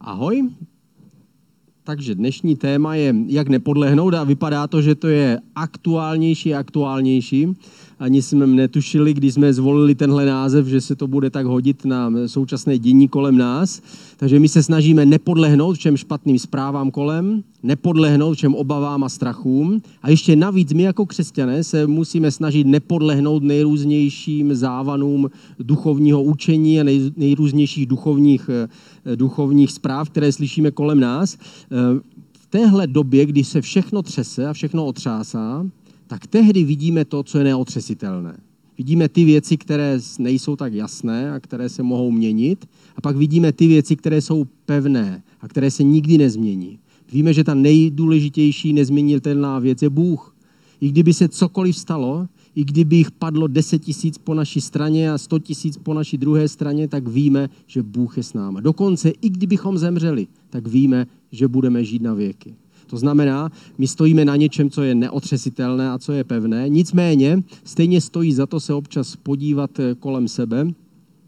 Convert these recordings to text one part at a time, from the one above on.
Ahoj. Takže dnešní téma je, jak nepodlehnout a vypadá to, že to je aktuálnější a aktuálnější. Ani jsme netušili, když jsme zvolili tenhle název, že se to bude tak hodit na současné dění kolem nás. Takže my se snažíme nepodlehnout všem špatným zprávám kolem, nepodlehnout všem obavám a strachům. A ještě navíc my jako křesťané se musíme snažit nepodlehnout nejrůznějším závanům duchovního učení a nejrůznějších duchovních, eh, duchovních zpráv, které slyšíme kolem nás. Eh, v téhle době, kdy se všechno třese a všechno otřásá, tak tehdy vidíme to, co je neotřesitelné. Vidíme ty věci, které nejsou tak jasné a které se mohou měnit. A pak vidíme ty věci, které jsou pevné a které se nikdy nezmění. Víme, že ta nejdůležitější nezměnitelná věc je Bůh. I kdyby se cokoliv stalo, i kdyby jich padlo 10 tisíc po naší straně a 100 tisíc po naší druhé straně, tak víme, že Bůh je s náma. Dokonce i kdybychom zemřeli, tak víme, že budeme žít na věky. To znamená, my stojíme na něčem, co je neotřesitelné a co je pevné. Nicméně stejně stojí za to se občas podívat eh, kolem sebe.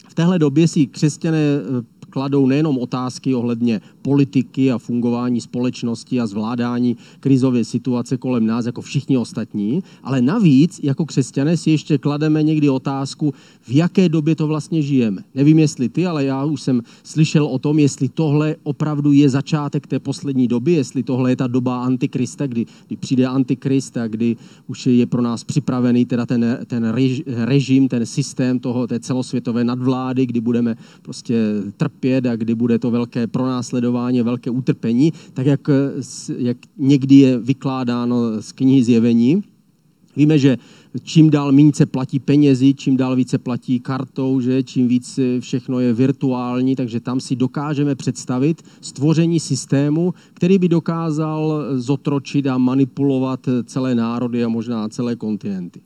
V téhle době si křesťané eh, kladou nejenom otázky ohledně politiky a fungování společnosti a zvládání krizové situace kolem nás jako všichni ostatní, ale navíc jako křesťané si ještě klademe někdy otázku, v jaké době to vlastně žijeme. Nevím, jestli ty, ale já už jsem slyšel o tom, jestli tohle opravdu je začátek té poslední doby, jestli tohle je ta doba antikrista, kdy, kdy přijde antikrist a kdy už je pro nás připravený teda ten, ten režim, ten systém toho, té celosvětové nadvlády, kdy budeme prostě trpět a kdy bude to velké pronásledování, velké utrpení, tak jak, jak někdy je vykládáno z knihy zjevení. Víme, že čím dál méně se platí penězi, čím dál více platí kartou, že čím víc všechno je virtuální, takže tam si dokážeme představit stvoření systému, který by dokázal zotročit a manipulovat celé národy a možná celé kontinenty.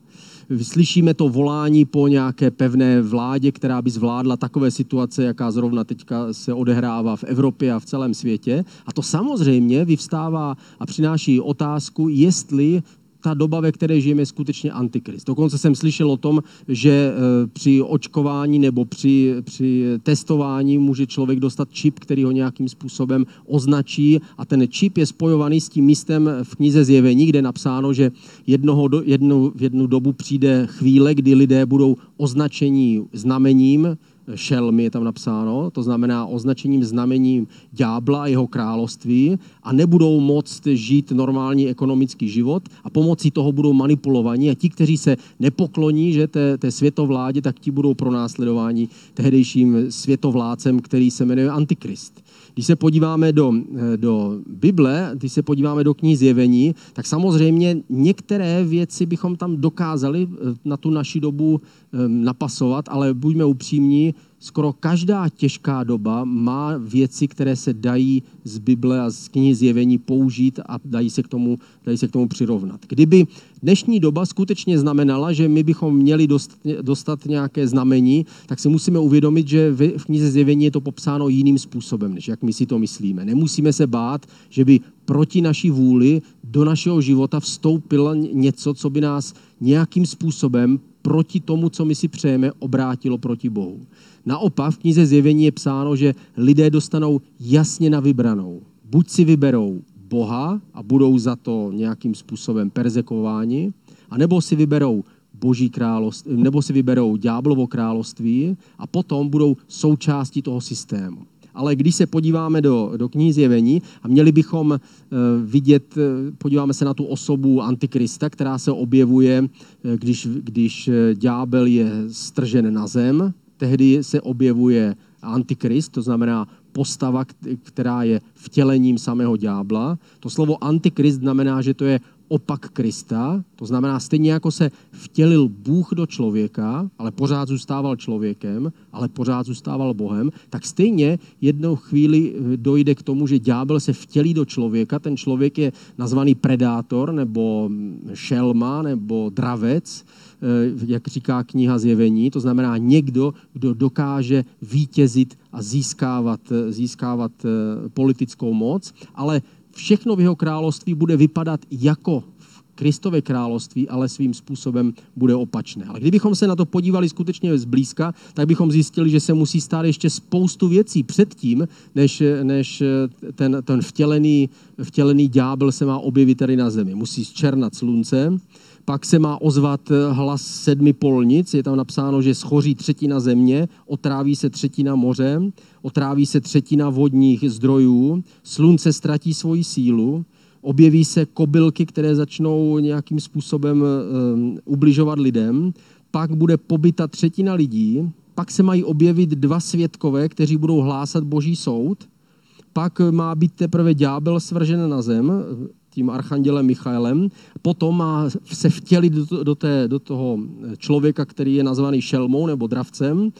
Slyšíme to volání po nějaké pevné vládě, která by zvládla takové situace, jaká zrovna teďka se odehrává v Evropě a v celém světě. A to samozřejmě vyvstává a přináší otázku, jestli ta doba, ve které žijeme, je skutečně antikrist. Dokonce jsem slyšel o tom, že eh, při očkování nebo při, při testování může člověk dostat čip, který ho nějakým způsobem označí a ten čip je spojovaný s tím místem v knize Zjevení, kde je napsáno, že jednoho, jednu, v jednu dobu přijde chvíle, kdy lidé budou označení znamením, šelmy je tam napsáno, to znamená označením znamením ďábla a jeho království a nebudou moct žít normální ekonomický život a pomocí toho budou manipulovaní a ti, kteří se nepokloní že té, té světovládě, tak ti budou pronásledováni tehdejším světovládcem, který se jmenuje Antikrist. Když se podíváme do, do Bible, když se podíváme do knihy zjevení, tak samozřejmě některé věci bychom tam dokázali eh, na tu naši dobu eh, napasovat, ale buďme upřímní, skoro každá těžká doba má věci, které se dají z Bible a z knihy zjevení použít a dají se k tomu, dají se k tomu přirovnat. Kdyby dnešní doba skutečně znamenala, že my bychom měli dostat, dostat nějaké znamení, tak si musíme uvědomit, že v knize zjevení je to popsáno jiným způsobem, než jak my si to myslíme. Nemusíme se bát, že by proti naší vůli do našeho života vstoupilo něco, co by nás nějakým způsobem proti tomu, co my si přejeme, obrátilo proti Bohu. Naopak v knize Zjevení je psáno, že lidé dostanou jasně na vybranou. Buď si vyberou Boha a budou za to nějakým způsobem perzekováni, anebo si vyberou boží království, nebo si vyberou ďáblovo království a potom budou součástí toho systému. Ale když se podíváme do, do knihy zjevení a měli bychom uh, vidět, uh, podíváme se na tu osobu Antikrista, která se objevuje, uh, když, když ďábel je stržen na zem, tehdy se objevuje antikrist, to znamená postava, která je vtělením samého ďábla. To slovo antikrist znamená, že to je opak Krista, to znamená stejně jako se vtělil Bůh do člověka, ale pořád zůstával člověkem, ale pořád zůstával Bohem, tak stejně jednou chvíli dojde k tomu, že ďábel se vtělí do člověka, ten člověk je nazvaný predátor nebo šelma nebo dravec, Eh, jak říká kniha Zjevení, to znamená někdo, kdo dokáže vítězit a získávat, eh, získávat eh, politickou moc, ale všechno v jeho království bude vypadat jako v Kristové království ale svým způsobem bude opačné. Ale kdybychom se na to podívali skutečně zblízka, tak bychom zjistili, že se musí stát ještě spoustu věcí předtím, než, než ten, ten vtělený, vtělený ďábel se má objevit tady na zemi. Musí zčernat slunce, pak se má ozvat hlas sedmi polnic, je tam napsáno, že schoří třetina země, otráví se třetina moře, otráví se třetina vodních zdrojů, slunce ztratí svoji sílu, objeví se kobylky, které začnou nějakým způsobem um, ubližovat lidem, pak bude pobyta třetina lidí, pak se mají objevit dva svědkové, kteří budou hlásat boží soud, pak má být teprve ďábel svržen na zem tím archandělem Michaelem, potom má se vtělit do, do, té, do toho člověka, který je nazvaný šelmou nebo dravcem,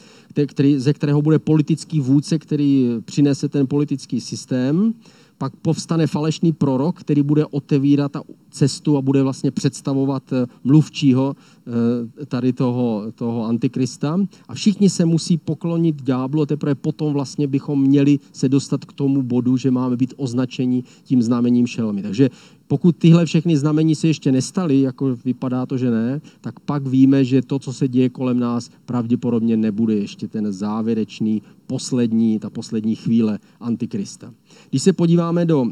který, ze kterého bude politický vůdce, který přinese ten politický systém pak povstane falešný prorok, který bude otevírat ta cestu a bude vlastně představovat eh, mluvčího eh, tady toho, toho antikrista. A všichni se musí poklonit ďáblu a teprve potom vlastně bychom měli se dostat k tomu bodu, že máme být označeni tím znamením šelmy. Takže pokud tyhle všechny znamení se ještě nestaly, jako vypadá to, že ne, tak pak víme, že to, co se děje kolem nás, pravděpodobně nebude ještě ten závěrečný, poslední, ta poslední chvíle Antikrista. Když se podíváme do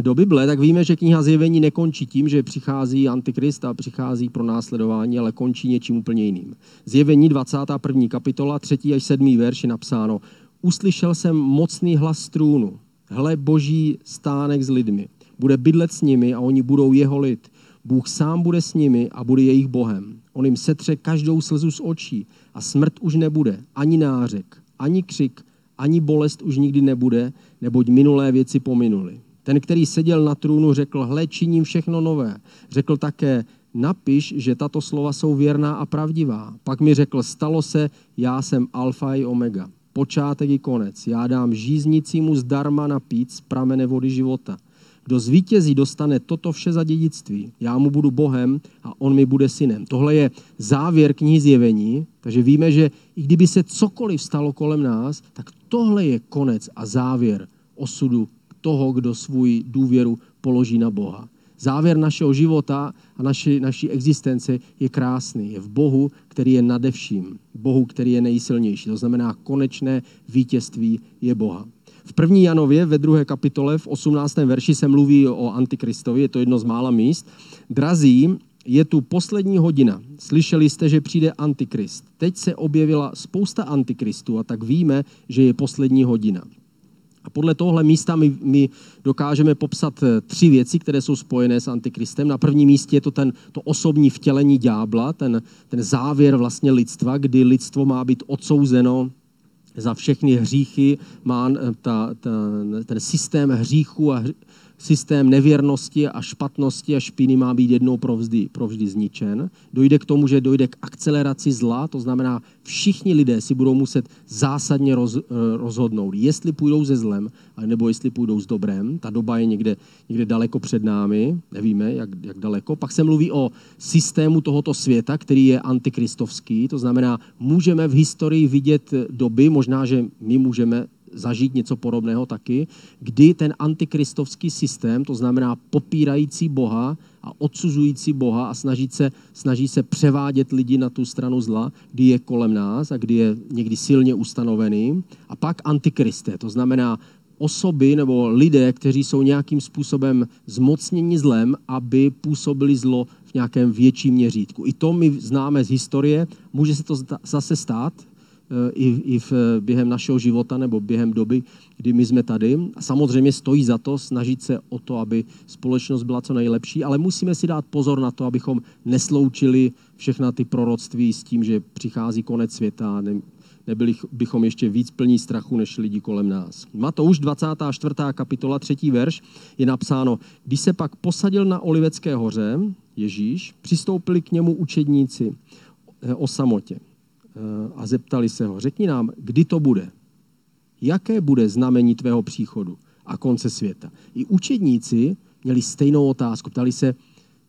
do Bible, tak víme, že kniha zjevení nekončí tím, že přichází antikrist a přichází pro následování, ale končí něčím úplně jiným. Zjevení 21. kapitola, 3. až 7. verš je napsáno Uslyšel jsem mocný hlas trůnu, hle boží stánek s lidmi bude bydlet s nimi a oni budou jeho lid. Bůh sám bude s nimi a bude jejich Bohem. On jim setře každou slzu z očí a smrt už nebude, ani nářek, ani křik, ani bolest už nikdy nebude, neboť minulé věci pominuly. Ten, který seděl na trůnu, řekl, hle, činím všechno nové. Řekl také, napiš, že tato slova jsou věrná a pravdivá. Pak mi řekl, stalo se, já jsem alfa i omega, počátek i konec. Já dám žíznicímu zdarma napít z pramene vody života. Kdo zvítězí, dostane toto vše za dědictví. Já mu budu Bohem a on mi bude synem. Tohle je závěr knihy zjevení, takže víme, že i kdyby se cokoliv stalo kolem nás, tak tohle je konec a závěr osudu toho, kdo svůj důvěru položí na Boha. Závěr našeho života a naši, naší existence je krásný. Je v Bohu, který je nadevším. Bohu, který je nejsilnější. To znamená, konečné vítězství je Boha. V první Janově ve druhé kapitole v 18. verši se mluví o Antikristovi, je to jedno z mála míst. Drazí, je tu poslední hodina. Slyšeli jste, že přijde Antikrist. Teď se objevila spousta Antikristů a tak víme, že je poslední hodina. A podle tohle místa my, my dokážeme popsat eh, tři věci, které jsou spojené s Antikristem. Na prvním místě je to ten, to osobní vtělení ďábla, ten, ten závěr vlastně lidstva, kdy lidstvo má být odsouzeno za všechny hříchy, má eh, ta, ta, ten systém hříchu a systém nevěrnosti a špatnosti a špíny má být jednou provždy, provždy zničen. Dojde k tomu, že dojde k akceleraci zla, to znamená, všichni lidé si budou muset zásadně roz, eh, rozhodnout, jestli půjdou ze zlem, nebo jestli půjdou s dobrem. Ta doba je někde, někde daleko před námi, nevíme, jak, jak daleko. Pak se mluví o systému tohoto světa, který je antikristovský, to znamená, můžeme v historii vidět doby, možná, že my můžeme zažít něco podobného taky, kdy ten antikristovský systém, to znamená popírající Boha a odsuzující Boha a snaží se, snaží se převádět lidi na tu stranu zla, kdy je kolem nás a kdy je někdy silně ustanovený. A pak antikristé, to znamená osoby nebo lidé, kteří jsou nějakým způsobem zmocněni zlem, aby působili zlo v nějakém větším měřítku. I to my známe z historie. Může se to zase stát, i, i v, během našeho života nebo během doby, kdy my jsme tady. A samozřejmě stojí za to snažit se o to, aby společnost byla co nejlepší, ale musíme si dát pozor na to, abychom nesloučili všechna ty proroctví s tím, že přichází konec světa, ne, nebyli bychom ještě víc plní strachu než lidi kolem nás. Matouš 24. kapitola 3. verš je napsáno, když se pak posadil na Olivecké hoře, Ježíš, přistoupili k němu učedníci eh, o samotě a zeptali se ho, řekni nám, kdy to bude? Jaké bude znamení tvého příchodu a konce světa? I učedníci měli stejnou otázku. Ptali se,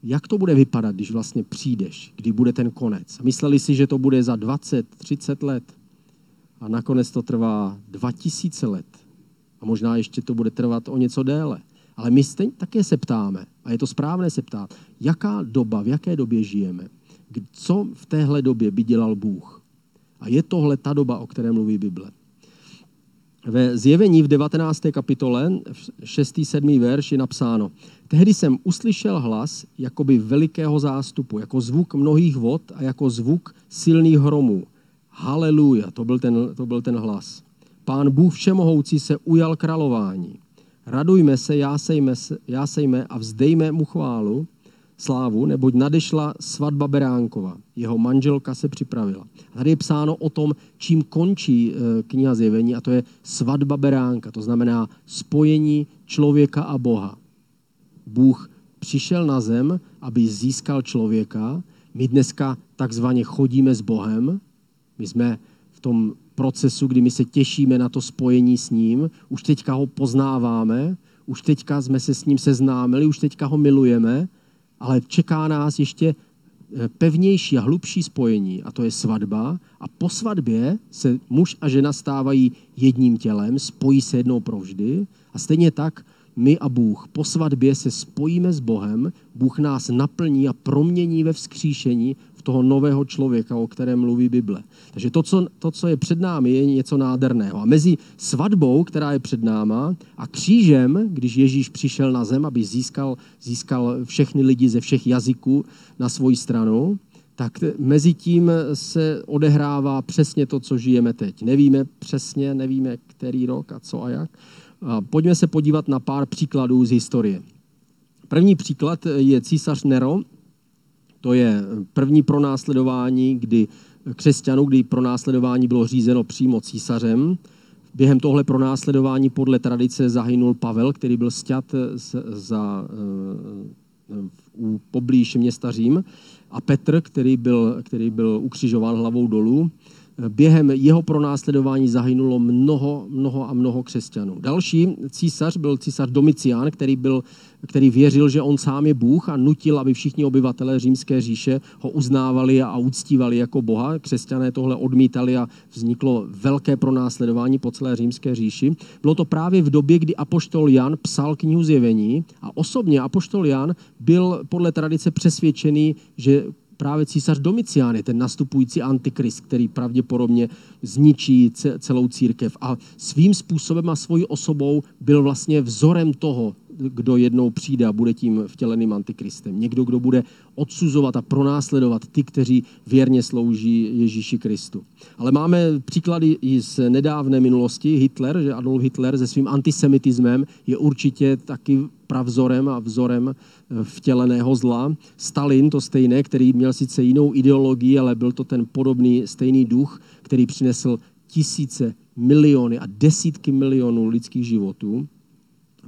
jak to bude vypadat, když vlastně přijdeš, kdy bude ten konec. Mysleli si, že to bude za 20, 30 let. A nakonec to trvá 2000 let. A možná ještě to bude trvat o něco déle. Ale my stejně také se ptáme, a je to správné se ptát, jaká doba, v jaké době žijeme? Co v téhle době by dělal Bůh? A je tohle ta doba, o které mluví Bible? Ve zjevení v 19. kapitole, 6. 7. verš je napsáno, tehdy jsem uslyšel hlas jakoby velikého zástupu, jako zvuk mnohých vod a jako zvuk silných hromů. Haleluja, to byl ten, to byl ten hlas. Pán Bůh Všemohoucí se ujal králování. Radujme se, jásejme, se, jásejme a vzdejme mu chválu, slávu, neboť nadešla svatba Beránkova. Jeho manželka se připravila. A tady je psáno o tom, čím končí eh, kniha zjevení, a to je svatba Beránka, to znamená spojení člověka a Boha. Bůh přišel na zem, aby získal člověka. My dneska takzvaně chodíme s Bohem. My jsme v tom procesu, kdy my se těšíme na to spojení s ním. Už teďka ho poznáváme, už teďka jsme se s ním seznámili, už teďka ho milujeme ale čeká nás ještě eh, pevnější a hlubší spojení, a to je svatba. A po svatbě se muž a žena stávají jedním tělem, spojí se jednou provždy. A stejně tak my a Bůh po svatbě se spojíme s Bohem, Bůh nás naplní a promění ve vzkříšení toho nového člověka, o kterém mluví Bible. Takže to co, to, co je před námi, je něco nádherného. A mezi svatbou, která je před náma, a křížem, když Ježíš přišel na zem, aby získal, získal všechny lidi ze všech jazyků na svoji stranu, tak mezi tím se odehrává přesně to, co žijeme teď. Nevíme přesně, nevíme, který rok a co a jak. A pojďme se podívat na pár příkladů z historie. První příklad je císař Nero, to je první pronásledování, kdy křesťanů, kdy pronásledování bylo řízeno přímo císařem. Během tohle pronásledování podle tradice zahynul Pavel, který byl sťat za, eh, u poblíž města Řím, a Petr, který byl, který byl ukřižován hlavou dolů. Během jeho pronásledování zahynulo mnoho, mnoho a mnoho křesťanů. Další císař byl císař Domicián, který, byl, který věřil, že on sám je Bůh a nutil, aby všichni obyvatelé římské říše ho uznávali a uctívali jako Boha. Křesťané tohle odmítali a vzniklo velké pronásledování po celé římské říši. Bylo to právě v době, kdy apoštol Jan psal knihu zjevení a osobně apoštol Jan byl podle tradice přesvědčený, že právě císař Domicián je ten nastupující antikrist, který pravděpodobně zničí celou církev. A svým způsobem a svojí osobou byl vlastně vzorem toho, kdo jednou přijde a bude tím vtěleným antikristem. Někdo, kdo bude odsuzovat a pronásledovat ty, kteří věrně slouží Ježíši Kristu. Ale máme příklady i z nedávné minulosti. Hitler, že Adolf Hitler se svým antisemitismem je určitě taky pravzorem a vzorem eh, vtěleného zla. Stalin to stejné, který měl sice jinou ideologii, ale byl to ten podobný stejný duch, který přinesl tisíce, miliony a desítky milionů lidských životů.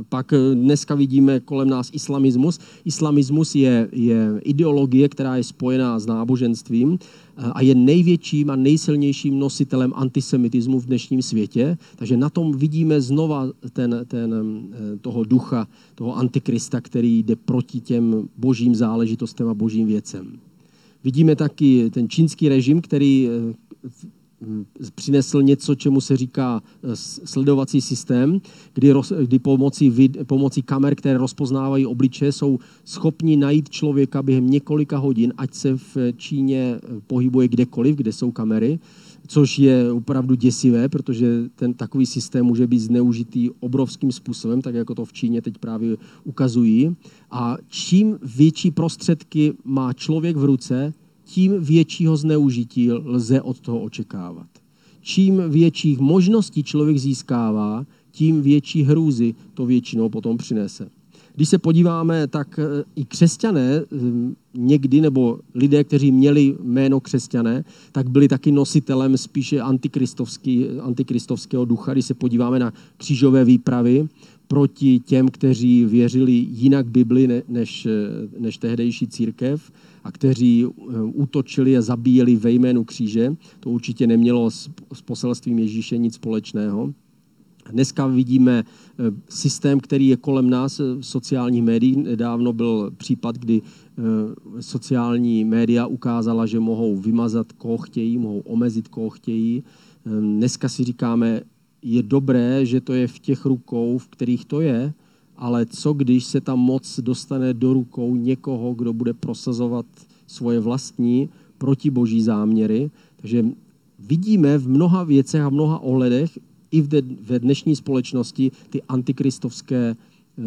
Pak eh, dneska vidíme kolem nás islamismus. Islamismus je, je ideologie, která je spojená s náboženstvím eh, a je největším a nejsilnějším nositelem antisemitismu v dnešním světě. Takže na tom vidíme znova ten, ten, eh, toho ducha, toho antikrista, který jde proti těm božím záležitostem a božím věcem. Vidíme taky ten čínský režim, který přinesl něco, čemu se říká eh, sledovací systém, kdy, roz, kdy pomocí, vid, pomocí kamer, které rozpoznávají obliče, jsou schopni najít člověka během několika hodin, ať se v Číně eh, pohybuje kdekoliv, kde jsou kamery, což je opravdu děsivé, protože ten takový systém může být zneužitý obrovským způsobem, tak jako to v Číně teď právě ukazují. A čím větší prostředky má člověk v ruce, tím většího zneužití lze od toho očekávat. Čím větších možností člověk získává, tím větší hrůzy to většinou potom přinese. Když se podíváme, tak e, i křesťané e, někdy, nebo lidé, kteří měli jméno křesťané, tak byli taky nositelem spíše antikristovského ducha. Když se podíváme na křížové výpravy proti těm, kteří věřili jinak Bibli než, než tehdejší církev, a kteří eh, útočili a zabíjeli ve jménu kříže. To určitě nemělo s, s poselstvím Ježíše nic společného. Dneska vidíme eh, systém, který je kolem nás v eh, sociálních médiích. Nedávno byl případ, kdy sociální média ukázala, že mohou vymazat, koho chtějí, mohou omezit, koho chtějí. Dneska si říkáme, je dobré, že to je v těch rukou, v kterých to je, ale co když se ta moc dostane do rukou někoho, kdo bude prosazovat svoje vlastní protiboží záměry. Takže vidíme v mnoha věcech a mnoha ohledech i ve dnešní společnosti ty antikristovské eh,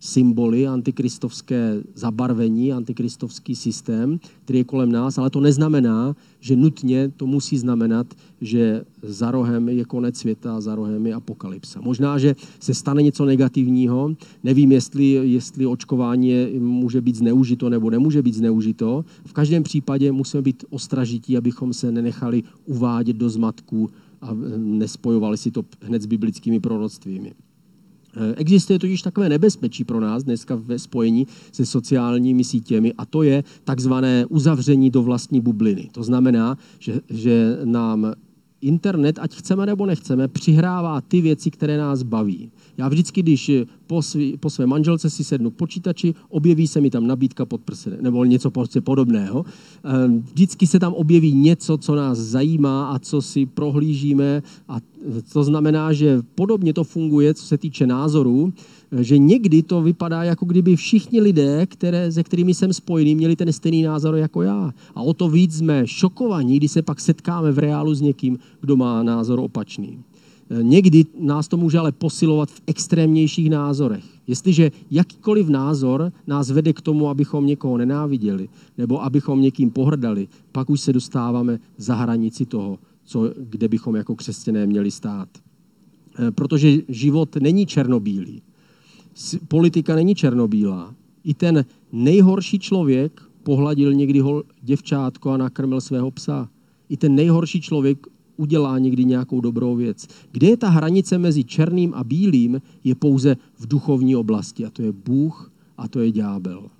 symboly, antikristovské zabarvení, antikristovský systém, který je kolem nás, ale to neznamená, že nutně to musí znamenat, že za rohem je konec světa, za rohem je apokalypsa. Možná, že se stane něco negativního, nevím, jestli, jestli očkování je, může být zneužito nebo nemůže být zneužito. V každém případě musíme být ostražití, abychom se nenechali uvádět do zmatků a nespojovali si to hned s biblickými proroctvími. Eh, existuje totiž takové nebezpečí pro nás dneska ve spojení se sociálními sítěmi a to je takzvané uzavření do vlastní bubliny. To znamená, že, že nám internet, ať chceme nebo nechceme, přihrává ty věci, které nás baví. Já vždycky, když po, svý, po své manželce si sednu k počítači, objeví se mi tam nabídka pod prse, nebo něco prostě podobného. Ehm, vždycky se tam objeví něco, co nás zajímá a co si prohlížíme. A to znamená, že podobně to funguje, co se týče názorů, že někdy to vypadá, jako kdyby všichni lidé, které, se kterými jsem spojený, měli ten stejný názor jako já. A o to víc jsme šokovaní, když se pak setkáme v reálu s někým, kdo má názor opačný. Někdy nás to může ale posilovat v extrémnějších názorech. Jestliže jakýkoliv názor nás vede k tomu, abychom někoho nenáviděli nebo abychom někým pohrdali, pak už se dostáváme za hranici toho, co, kde bychom jako křesťané měli stát. E, protože život není černobílý. Politika není černobílá. I ten nejhorší člověk pohladil někdy děvčátko a nakrmil svého psa. I ten nejhorší člověk udělá někdy nějakou dobrou věc. Kde je ta hranice mezi černým a bílým, je pouze v duchovní oblasti. A to je Bůh a to je ďábel.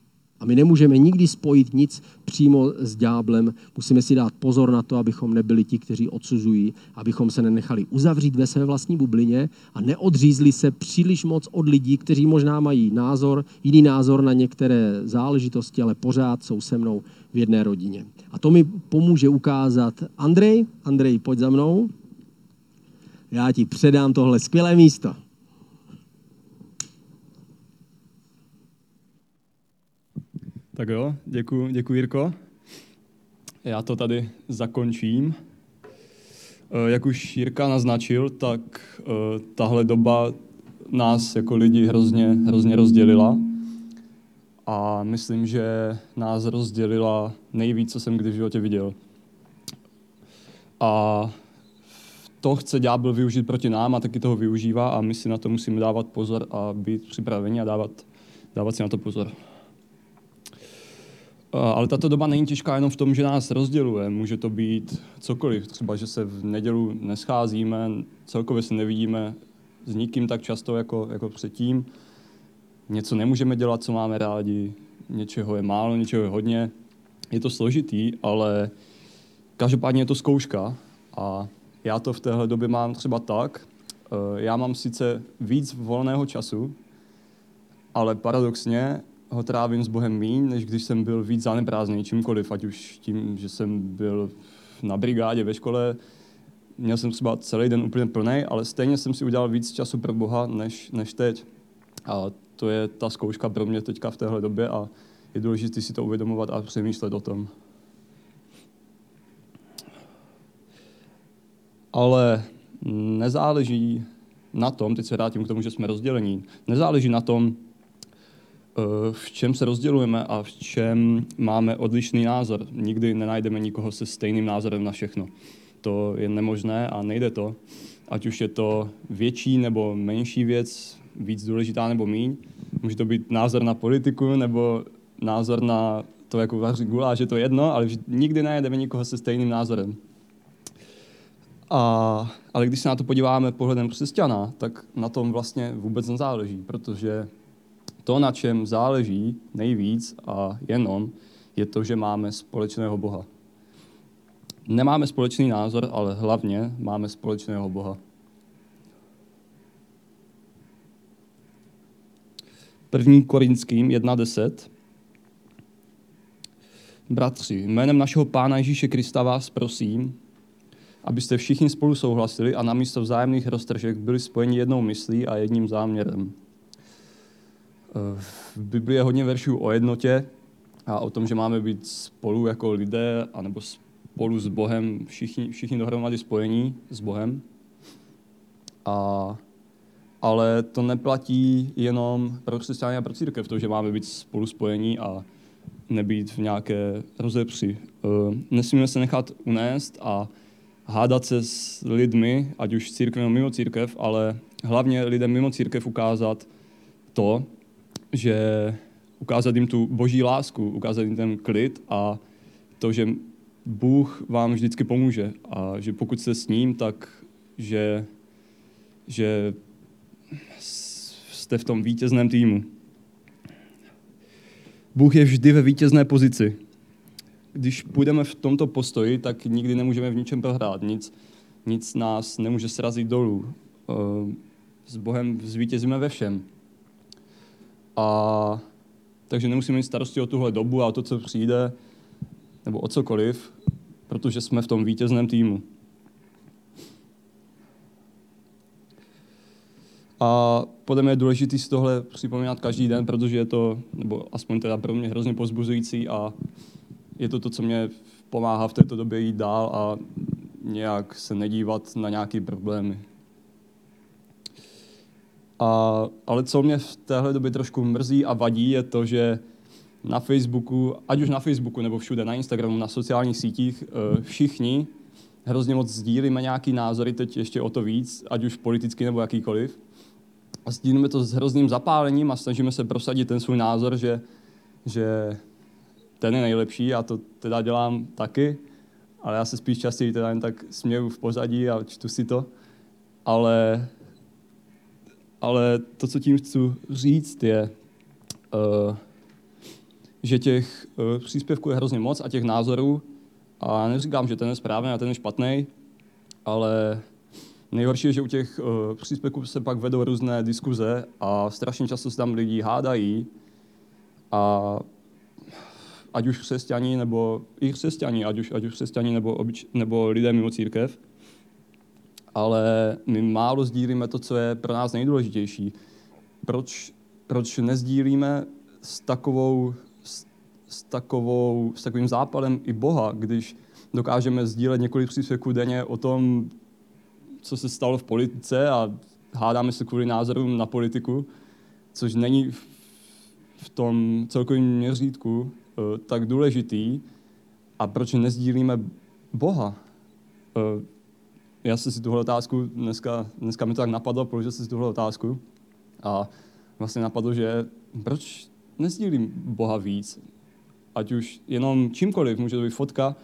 A my nemůžeme nikdy spojit nic přímo s ďáblem. Musíme si dát pozor na to, abychom nebyli ti, kteří odsuzují, abychom se nenechali uzavřít ve své vlastní bublině a neodřízli se příliš moc od lidí, kteří možná mají názor, jiný názor na některé záležitosti, ale pořád jsou se mnou v jedné rodině. A to mi pomůže ukázat Andrej. Andrej, pojď za mnou. Já ti předám tohle skvělé místo. Tak jo, děkuji, děkuji Jirko. Já to tady zakončím. Eh, jak už Jirka naznačil, tak eh, tahle doba nás jako lidi hrozně, hrozně rozdělila. A myslím, že nás rozdělila nejvíc, co jsem kdy v životě viděl. A to chce ďábel využít proti nám a taky toho využívá a my si na to musíme dávat pozor a být připraveni a dávat, dávat si na to pozor. Ale tato doba není těžká jenom v tom, že nás rozděluje. Může to být cokoliv. Třeba, že se v nedělu nescházíme, celkově se nevidíme s nikým tak často jako, jako předtím. Něco nemůžeme dělat, co máme rádi. Něčeho je málo, něčeho je hodně. Je to složitý, ale každopádně je to zkouška. A já to v téhle době mám třeba tak. Eh, já mám sice víc volného času, ale paradoxně ho trávím s Bohem míň, než když jsem byl víc zaneprázdněný čímkoliv, ať už tím, že jsem byl na brigádě ve škole, měl jsem třeba celý den úplně plný, ale stejně jsem si udělal víc času pro Boha, než, než teď. A to je ta zkouška pro mě teďka v téhle době a je důležité si to uvědomovat a přemýšlet o tom. Ale nezáleží na tom, teď se vrátím k tomu, že jsme rozdělení, nezáleží na tom, Eh, v čem se rozdělujeme a v čem máme odlišný názor. Nikdy nenajdeme nikoho se stejným názorem na všechno. To je nemožné a nejde to. Ať už je to větší nebo menší věc, víc důležitá nebo míň. Může to být názor na politiku nebo názor na to, jako vařit guláš, je to jedno, ale nikdy najdeme nikoho se stejným názorem. A, ale když se na to podíváme pohledem křesťana, tak na tom vlastně vůbec nezáleží, protože to, na čem záleží nejvíc a jenom, je to, že máme společného Boha. Nemáme společný názor, ale hlavně máme společného Boha. První Korinským 1.10. Bratři, jménem našeho Pána Ježíše Krista vás prosím, abyste všichni spolu souhlasili a namísto vzájemných roztržek byli spojeni jednou myslí a jedním záměrem. v Biblii je hodně veršů o jednotě a o tom, že máme být spolu jako lidé, anebo spolu s Bohem, všichni, všichni dohromady spojení s Bohem. A, ale to neplatí jenom pro křesťany a pro církev, to, že máme být spolu spojení a nebýt v nějaké rozepři. Uh, nesmíme se nechat unést a hádat se s lidmi, ať už církev nebo mimo církev, ale hlavně lidem mimo církev ukázat to, že ukázat jim tu boží lásku, ukázat jim ten klid a to, že Bůh vám vždycky pomůže a že pokud jste s ním, tak že, že jste v tom vítězném týmu. Bůh je vždy ve vítězné pozici. Když půjdeme v tomto postoji, tak nikdy nemůžeme v ničem prohrát. Nic, nic nás nemůže srazit dolů. Eh, s Bohem zvítězíme ve všem. A takže nemusíme mít starosti o tuhle dobu a o to, co přijde, nebo o cokoliv, protože jsme v tom vítězném týmu. A podle mě je důležité si tohle připomínat každý den, protože je to, nebo aspoň teda pro mě hrozně pozbuzující a je to to, co mě pomáhá v této době jít dál a nějak se nedívat na nějaké problémy. A, ale co mě v téhle době trošku mrzí a vadí, je to, že na Facebooku, ať už na Facebooku nebo všude, na Instagramu, na sociálních sítích, eh, všichni hrozně moc sdílíme nějaký názory, teď ještě o to víc, ať už politicky nebo jakýkoliv. A sdílíme to s hrozným zapálením a snažíme se prosadit ten svůj názor, že, že ten je nejlepší a to teda dělám taky, ale já se spíš častěji teda jen tak směju v pozadí a čtu si to. Ale ale to, co tím chci říct, je, uh, že těch uh, příspěvků je hrozně moc a těch názorů. A neříkám, že ten je správný a ten je špatný, ale nejhorší je, že u těch uh, příspěvků se pak vedou různé diskuze a strašně často se tam lidi hádají. A ať už křesťaní nebo i křesťaní, ať už, ať už křesťaní nebo, obyč, nebo lidé mimo církev ale my málo sdílíme to, co je pro nás nejdůležitější. Proč, proč nezdílíme s takovou, s, s, takovou, s takovým západem i Boha, když dokážeme sdílet několik příspěvků denně o tom, co se stalo v politice a hádáme se kvůli názorům na politiku, což není v tom celkovém měřítku eh, tak důležitý. A proč nezdílíme Boha? Eh, já jsem si tuhle otázku, dneska, dneska mi to tak napadlo, položil jsem si tuhle otázku a vlastně napadlo, že proč nezdílím Boha víc? Ať už jenom čímkoliv, může to být fotka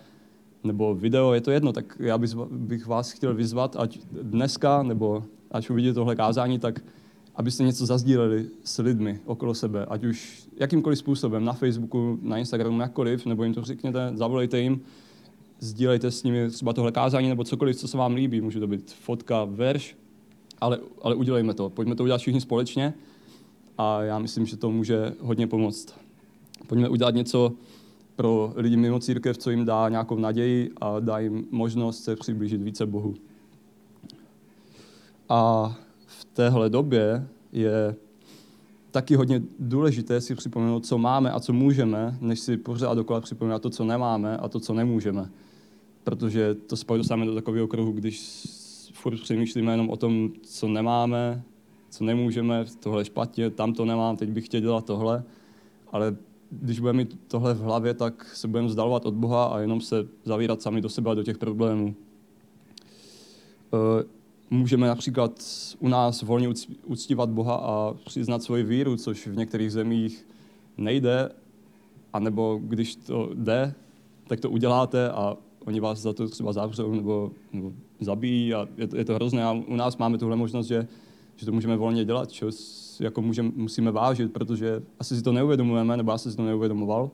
nebo video, je to jedno, tak já bych vás chtěl vyzvat, ať dneska nebo až uvidíte tohle kázání, tak abyste něco zazdíleli s lidmi okolo sebe, ať už jakýmkoliv způsobem, na Facebooku, na Instagramu, jakkoliv, nebo jim to řekněte, zavolejte jim, sdílejte s nimi třeba tohle kázání nebo cokoliv, co se vám líbí. Může to být fotka, verš, ale, ale udělejme to. Pojďme to udělat všichni společně a já myslím, že to může hodně pomoct. Pojďme udělat něco pro lidi mimo církev, co jim dá nějakou naději a dá jim možnost se přiblížit více Bohu. A v téhle době je taky hodně důležité si připomenout, co máme a co můžeme, než si pořád dokola připomínat to, co nemáme a to, co nemůžeme protože to pak dostáváme do takového kruhu, když furt přemýšlíme jenom o tom, co nemáme, co nemůžeme, tohle špatně, tam to nemám, teď bych chtěl dělat tohle, ale když budeme mít tohle v hlavě, tak se budeme vzdalovat od Boha a jenom se zavírat sami do sebe a do těch problémů. Eh, můžeme například u nás volně uctívat Boha a přiznat svoji víru, což v některých zemích nejde, anebo když to jde, tak to uděláte a oni vás za to třeba zavřou nebo, nebo zabijí a je to, je to hrozné. A u nás máme tuhle možnost, že, že to můžeme volně dělat, čo jako můžeme, musíme vážit, protože asi si to neuvědomujeme, nebo já jsem si to neuvědomoval,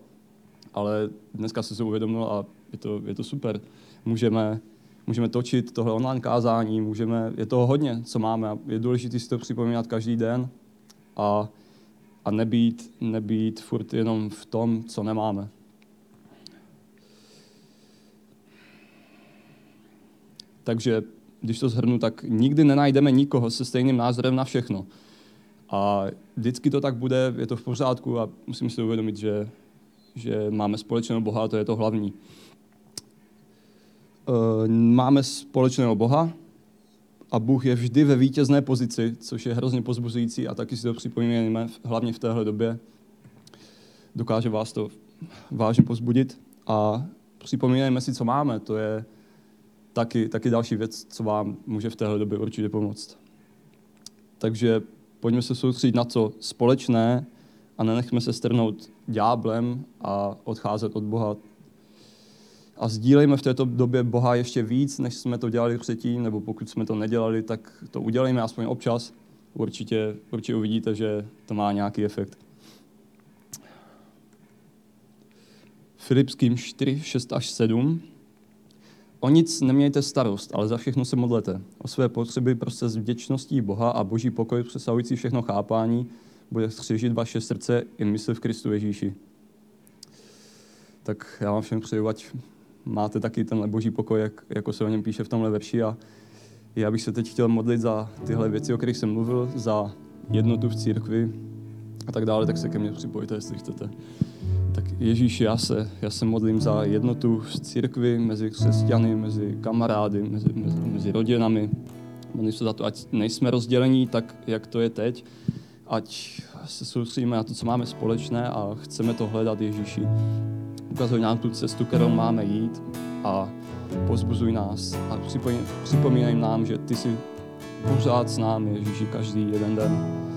ale dneska se to uvědomil a je to, je to super. Můžeme, můžeme točit tohle online kázání, můžeme, je toho hodně, co máme je důležité si to připomínat každý den a, a nebýt, nebýt furt jenom v tom, co nemáme. Takže když to zhrnu, tak nikdy nenajdeme nikoho se stejným názorem na všechno. A vždycky to tak bude, je to v pořádku a musím si uvědomit, že, že máme společného Boha a to je to hlavní. Eh, máme společného Boha a Bůh je vždy ve vítězné pozici, což je hrozně pozbuzující a taky si to připomínáme, hlavně v téhle době. Dokáže vás to vážně pozbudit a připomínejme si, co máme. To je taky, taky další věc, co vám může v téhle době určitě pomoct. Takže pojďme se soustředit na co společné a nenechme se strnout dňáblem a odcházet od Boha. A sdílejme v této době Boha ještě víc, než jsme to dělali předtím, nebo pokud jsme to nedělali, tak to udělejme aspoň občas. Určitě, určitě uvidíte, že to má nějaký efekt. Filipským 4, 6 až 7. O nic nemějte starost, ale za všechno se modlete. O své potřeby prostě s vděčností Boha a boží pokoj přesahující všechno chápání bude střežit vaše srdce i mysl v Kristu Ježíši. Tak já vám všem přeju, ať máte taky tenhle boží pokoj, jak, jako se o něm píše v tomhle verši. A já bych se teď chtěl modlit za tyhle věci, o kterých jsem mluvil, za jednotu v církvi a tak dále, tak se ke mně připojte, jestli chcete. Tak Ježíš, já se, já se modlím za jednotu v církvi, mezi křesťany, mezi kamarády, mezi, mezi, mezi rodinami. Modlím se za to, ať nejsme rozdělení tak, jak to je teď, ať se soustředíme na to, co máme společné a chceme to hledat Ježíši. Ukazuj nám tu cestu, kterou máme jít a pozbuzuj nás a připomínej nám, že ty jsi pořád s námi, Ježíši, každý jeden den